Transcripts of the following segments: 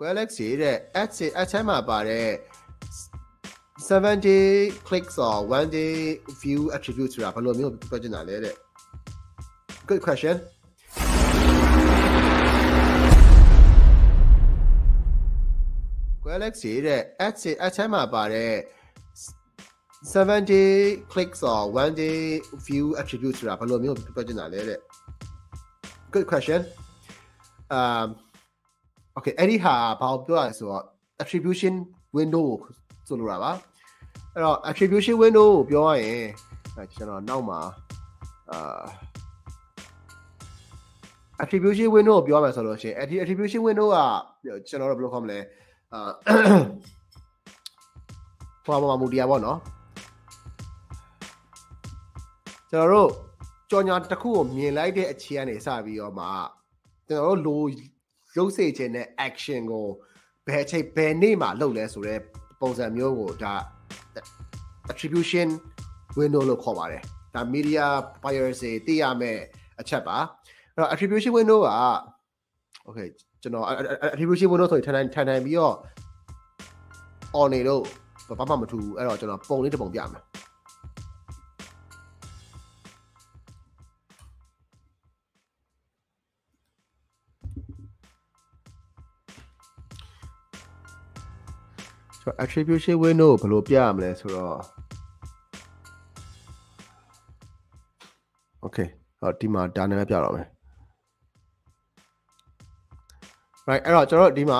Galaxy တဲ့ ads အထဲမှာပါတဲ့7 day clicks or 1 day view attribute ဆိုတာဘယ်လိုမျိုးပြောချင်တာလဲတဲ့ Good question Galaxy တဲ့ ads အထဲမှာပါတဲ့7 day clicks or 1 day view attribute ဆိုတာဘယ်လိုမျိုးပြောချင်တာလဲတဲ့ Good question um okay အဲ့ဒီဟာဘာပြောရလဲဆိုတော့ attribution window ကိုဆိုလိုတာပါအဲ့တော့ attribution window ကိုပြောရရင်ကျွန်တော်နောက်မှာအာ attribution window ကိုပြောရမယ်ဆိုလို့ရှိရင် attribution window ကကျွန်တော်တို့ဘယ်လိုခေါ်မလဲအာဟောမှာမူတရားပေါ့နော်ကျွန်တော်တို့ကြော်ညာတစ်ခုကိုမြင်လိုက်တဲ့အချိန်ကနေစပြီးတော့မှကျွန်တော်တို့လို ရုပ်စေခြင်းနဲ့ action ကိုဘယ်အချိန်ဘယ်နေ့မှာလုပ်လဲဆိုတော့ပုံစံမျိုးကိုဒါ attribution window လို့ခေါ်ပါတယ်ဒါ media buyers တွေသိရမယ့်အချက်ပါအဲ့တော့ attribution window က okay ကျွန်တော် attribution window ဆိုရင်ထန်ထန်ထန်ထန်ပြီးတော့ on နေလို့ဘာမှမထူဘူးအဲ့တော့ကျွန်တော်ပုံလေးတစ်ပုံပြမယ် ကျွန်တော် attribution window ကိုဘယ်လိုပြရမလဲဆိုတော့ okay ဟောဒီမှာဒါနာမည်ပြတော့မယ် right အဲ့တော့ကျွန်တော်ဒီမှာ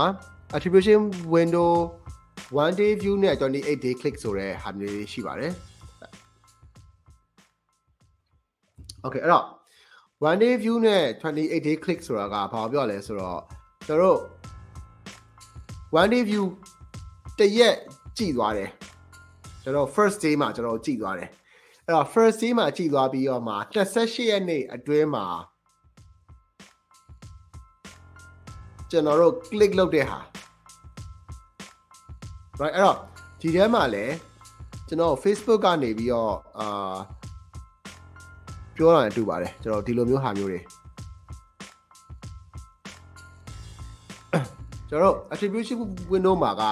attribution window one day view နဲ့28 day click ဆိုတဲ့ဟာမျိုးလေးရှိပါတယ် okay အဲ့တော့ one day view နဲ့28 day click ဆိုတာကဘာပြောလဲဆိုတော့ကျွန်တော်တို့ one day view တရက်ကြည့်သွားတယ်ကျွန်တော် first day မှာကျွန်တော်ကြည့်သွားတယ်အဲ့တော့ first day မှာကြည့်သွားပြီးတော့မှ28ရက်နေ့အတွင်းမှာကျွန်တော်တို့ click လုပ်တဲ့ဟာ right အဲ့တော့ဒီထဲမှာလည်းကျွန်တော် Facebook ကနေပြီးတော့အာပြောတာနဲ့တူပါတယ်ကျွန်တော်ဒီလိုမျိုးဟာမျိုးတွေကျွန်တော် attribution window မှာက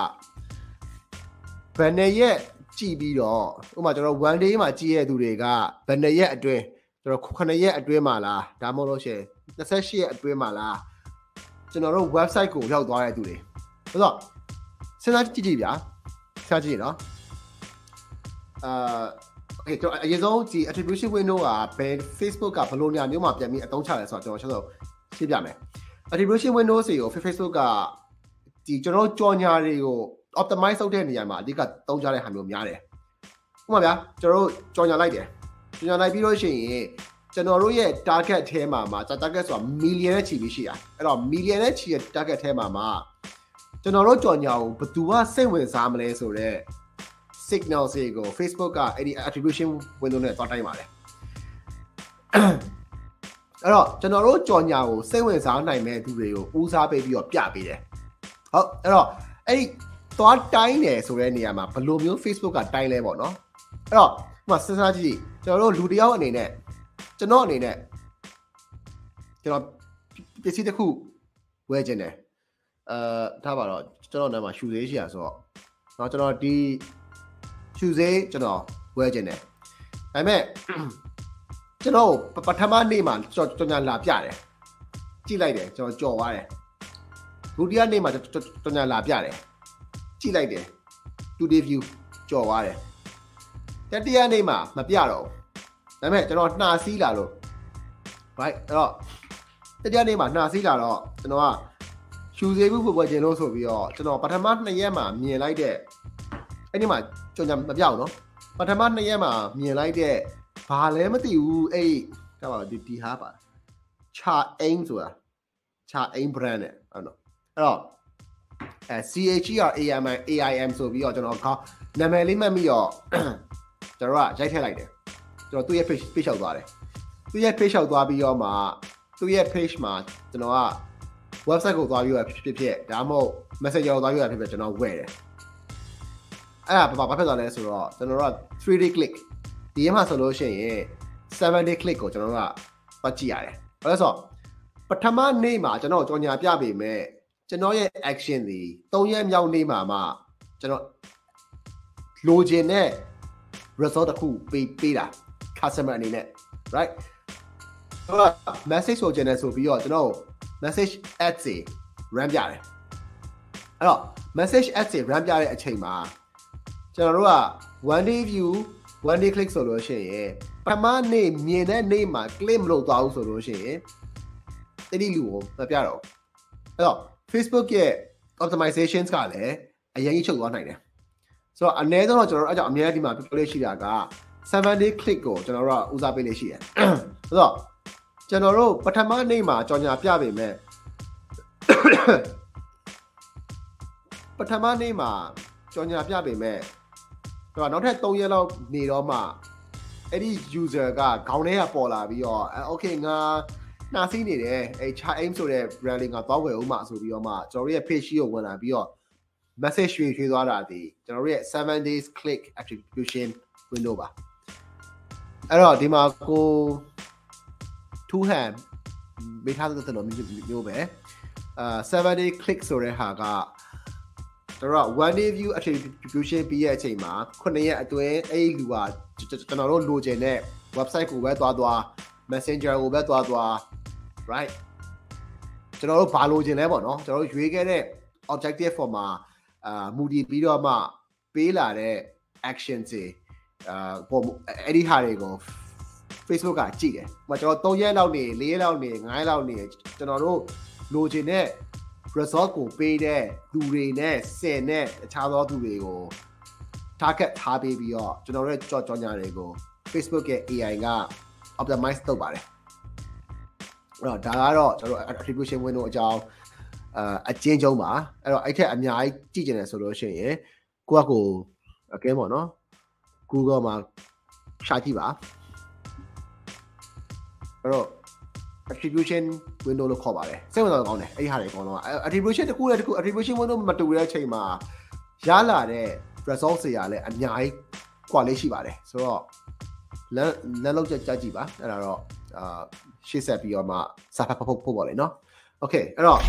ဘယ်နှစ်ရက်ကြည့်ပြီးတော့ဥပမာကျွန်တော် one day မှာကြည့်ရတဲ့သူတွေကဘယ်နှစ်ရက်အတွင်းကျွန်တော်9ရက်အတွင်းမှာလားဒါမှမဟုတ်လို့ရှိရင်28ရက်အတွင်းမှာလားကျွန်တော်တို့ website ကိုရောက်သွားတဲ့သူတွေဆိုတော့စဉ်းစားကြည့်ကြည့်ဗျာစဉ်းစားကြည့်နော်အာ okay ကျွန်တော်အရင်ဆုံးဒီ attribution window ကဘယ် Facebook ကဘယ်လိုညာမျိုးမှာပြန်ပြီးအသုံးချလဲဆိုတော့ကျွန်တော်ရှင်းပြမယ် attribution window စီကို Facebook ကဒီကျွန်တော်ကြော်ညာတွေကို optimize လုပ်တဲ့နေရာမှာအဓိကသုံးကြတဲ့ဟာမျိုးများတယ်ဥပမာဗျာကျွန်တော်တို့ကြော်ညာလိုက်တယ်ကြော်ညာလိုက်ပြီးလို့ရှိရင်ကျွန်တော်တို့ရဲ့ target ထဲမှာမှာ target ဆိုတာ million နဲ့ချီပြီးရှိတာအဲ့တော့ million နဲ့ချီရဲ့ target ထဲမှာမှာကျွန်တော်တို့ကြော်ညာကိုဘယ်သူကစိတ်ဝင်စားမလဲဆိုတော့ signal တွေကို Facebook ကအဲ့ဒီ attribution window နဲ့တွားတိုင်းပါတယ်အဲ့တော့ကျွန်တော်တို့ကြော်ညာကိုစိတ်ဝင်စားနိုင်မဲ့သူတွေကိုဦးစားပေးပြီးတော့ပြပေးတယ်ဟုတ်အဲ့တော့အဲ့ဒီ သွားတိုင်းတယ်ဆိုတဲ့နေရာမှာဘယ်လိုမျိုး Facebook ကတိုင်းလဲပေါ့နော်အဲ့တော့ဒီမှာစဉ်းစားကြည့်ကျွန်တော်တို့လူတယောက်အနေနဲ့ကျွန်တော်အနေနဲ့ကျွန်တော်ပစ္စည်းတစ်ခုဝယ်ခြင်းတယ်အဲထားပါတော့ကျွန်တော်နားမှာရှူသေးရှိရဆိုတော့เนาะကျွန်တော်ဒီရှူသေးကျွန်တော်ဝယ်ခြင်းတယ်ဒါပေမဲ့ကျွန်တော်ပထမနေ့မှာကျွန်တော်ကျွန်တော်လာပြတယ်ကြည့်လိုက်တယ်ကျွန်တော်ကြော်သွားတယ်ဒုတိယနေ့မှာကျွန်တော်လာပြတယ် ကြည့်လိုက်တယ် today view ကြော်သွားတယ်တတိယနေ့မှာမပြတော့ဘူးဒါပေမဲ့ကျွန်တော်နှာစီးလာလို့ right အဲ့တော့တတိယနေ့မှာနှာစီးလာတော့ကျွန်တော်ကရှူစေဘူးဖွယ်ဖွယ်ကျင်လို့ဆိုပြီးတော့ကျွန်တော်ပထမ2ရက်မှာမြင်လိုက်တဲ့အဲ့ဒီမှာကြော်ညာမပြောက်နော်ပထမ2ရက်မှာမြင်လိုက်တဲ့ဘာလဲမသိဘူးအဲ့ကပါဒီဒီဟာပါချာအိမ်ဆိုတာချာအိမ် brand နဲ့အဲ့တော့အဲ့တော့ အဲ CHER AIM AIM ဆိုပြီးတော့ကျွန်တော်ခေါင်းနာမည်လေးမှတ်ပြီးတော့ကျွန်တော်ကရိုက်ထည့်လိုက်တယ်ကျွန်တော်သူ့ရဲ့ page page လျှောက်သွားတယ်သူ့ရဲ့ page လျှောက်သွားပြီးတော့မှသူ့ရဲ့ page မှာကျွန်တော်က website ကိုသွားပြီးတော့ဖြစ်ဖြစ်ဒါမှမဟုတ် messenger ကိုသွားပြီးတော့ဖြစ်ဖြစ်ကျွန်တော်ဝယ်တယ်အဲ့ဒါဘာဘာဖြစ်သွားလဲဆိုတော့ကျွန်တော်က 3D click ဒီမှာဆိုလို့ရှိရင် 7 day click ကိုကျွန်တော်တို့ကပတ်ကြည့်ရတယ်ဘာလို့ဆိုတော့ပထမနေ့မှာကျွန်တော်ကြော်ညာပြပေမဲ့ ကျွန်တော်ရဲ့ action ဒီ3ရက်မြောက်နေ့မှာမှကျွန်တော်လိုချင်တဲ့ result တစ်ခုပေးပေးတာ customer အနေနဲ့ right တော့ message ဆိုချင်တယ်ဆိုပြီးတော့ကျွန်တော် message ads တွေ run ပြတယ်အဲ့တော့ message ads တွေ run ပြတဲ့အချိန်မှာကျွန်တော်တို့က one day view one day click ဆိုလို့ရှိရင်ပထမနေ့မြင်တဲ့နေ့မှာ click မလုပ်သွားဘူးဆိုလို့ရှိရင်တတိလူကိုမပြတော့အဲ့တော့ Facebook ရဲ့ optimizations ကလည်းအရင်ကြီးချုပ်သွားနိုင်တယ်ဆိုတော့အနည်းဆုံးတော့ကျွန်တော်တို့အဲ့ကြောင့်အများကြီးဒီမှာပြောလို့ရှိတာက7 day click ကိုကျွန်တော်တို့ကဦးစားပေးလို့ရှိတယ်ဆိုတော့ကျွန်တော်တို့ပထမနေ့မှာကြော်ညာပြပေမဲ့ပထမနေ့မှာကြော်ညာပြပေမဲ့တော့နောက်ထပ်3ရက်လောက်နေတော့မှအဲ့ဒီ user ကခေါင်းထဲကပေါ်လာပြီးတော့ okay ငါ နှာစီးနေတယ်အဲ char aim ဆိုတဲ့ brand လေးငါသွားဝယ်ဦးမှာဆိုပြီးတော့မှကျွန်တော်တို့ရဲ့ page ရှိကိုဝင်လာပြီးတော့ message ရွှေ့ရွှေ့သွားတာဒီကျွန်တော်တို့ရဲ့7 days click attribution window ပါအဲ့တော့ဒီမှာကို two hand မိထားတဲ့တော်မျိုးပဲအာ7 day click ဆိုတဲ့ဟာကတို့က one day view attribution ပြီးရဲ့အချိန်မှာ9ရက်အတွင်းအဲ့ဒီလူကကျွန်တော်တို့လိုချင်တဲ့ website ကိုပဲသွားသွား messenger ကိုပဲသွားသွား right ကျွန်တော်တို့ဘာလိုချင်လဲပေါ့နော်ကျွန်တော်တို့ရွေးခဲ့တဲ့ objective form မှာအာမူတည်ပြီးတော့မှပေးလာတဲ့ action တွေအာပုံအဲ့ဒီဟာတွေကို Facebook ကကြည့်တယ်။ဟိုကျွန်တော်3ရက်လောက်နေ4ရက်လောက်နေ9ရက်လောက်နေကျွန်တော်တို့လိုချင်တဲ့ result ကိုပေးတဲ့လူတွေနဲ့ဆင်တဲ့အခြားသောသူတွေကို target ထားပေးပြီးတော့ကျွန်တော်တို့ကြော်ကြော်ညာတွေကို Facebook ရဲ့ AI က optimize လုပ်ပါတယ် အဲ့တော့ဒါကတော့ကျွန်တော်တို့ attribution window အကြောင်းအာအကျဉ်းချုံးပါအဲ့တော့အဲ့ထက်အများကြီးကြည့်ကြတယ်ဆိုလို့ရှိရင်ကိုကကိုအကဲပေါ့နော် Google မှာရှာကြည့်ပါအဲ့တော့ attribution window လို့ခေါ်ပါတယ်စိတ်ဝင်စားကောင်းတယ်အဲ့ဒီဟာတွေအကုန်လုံး attribution တစ်ခုနဲ့တစ်ခု attribution window မတူတဲ့အချိန်မှာရလာတဲ့ result တွေကလည်းအများကြီး quality ရှိပါတယ်ဆိုတော့လမ်းလမ်းလောက်ကြကြကြည့်ပါအဲ့ဒါတော့ အာရှေ့ဆက်ပြီးတော့မှစာဖတ်ဖို့ဖို့ပေါ့လေနော် okay အဲ့တော့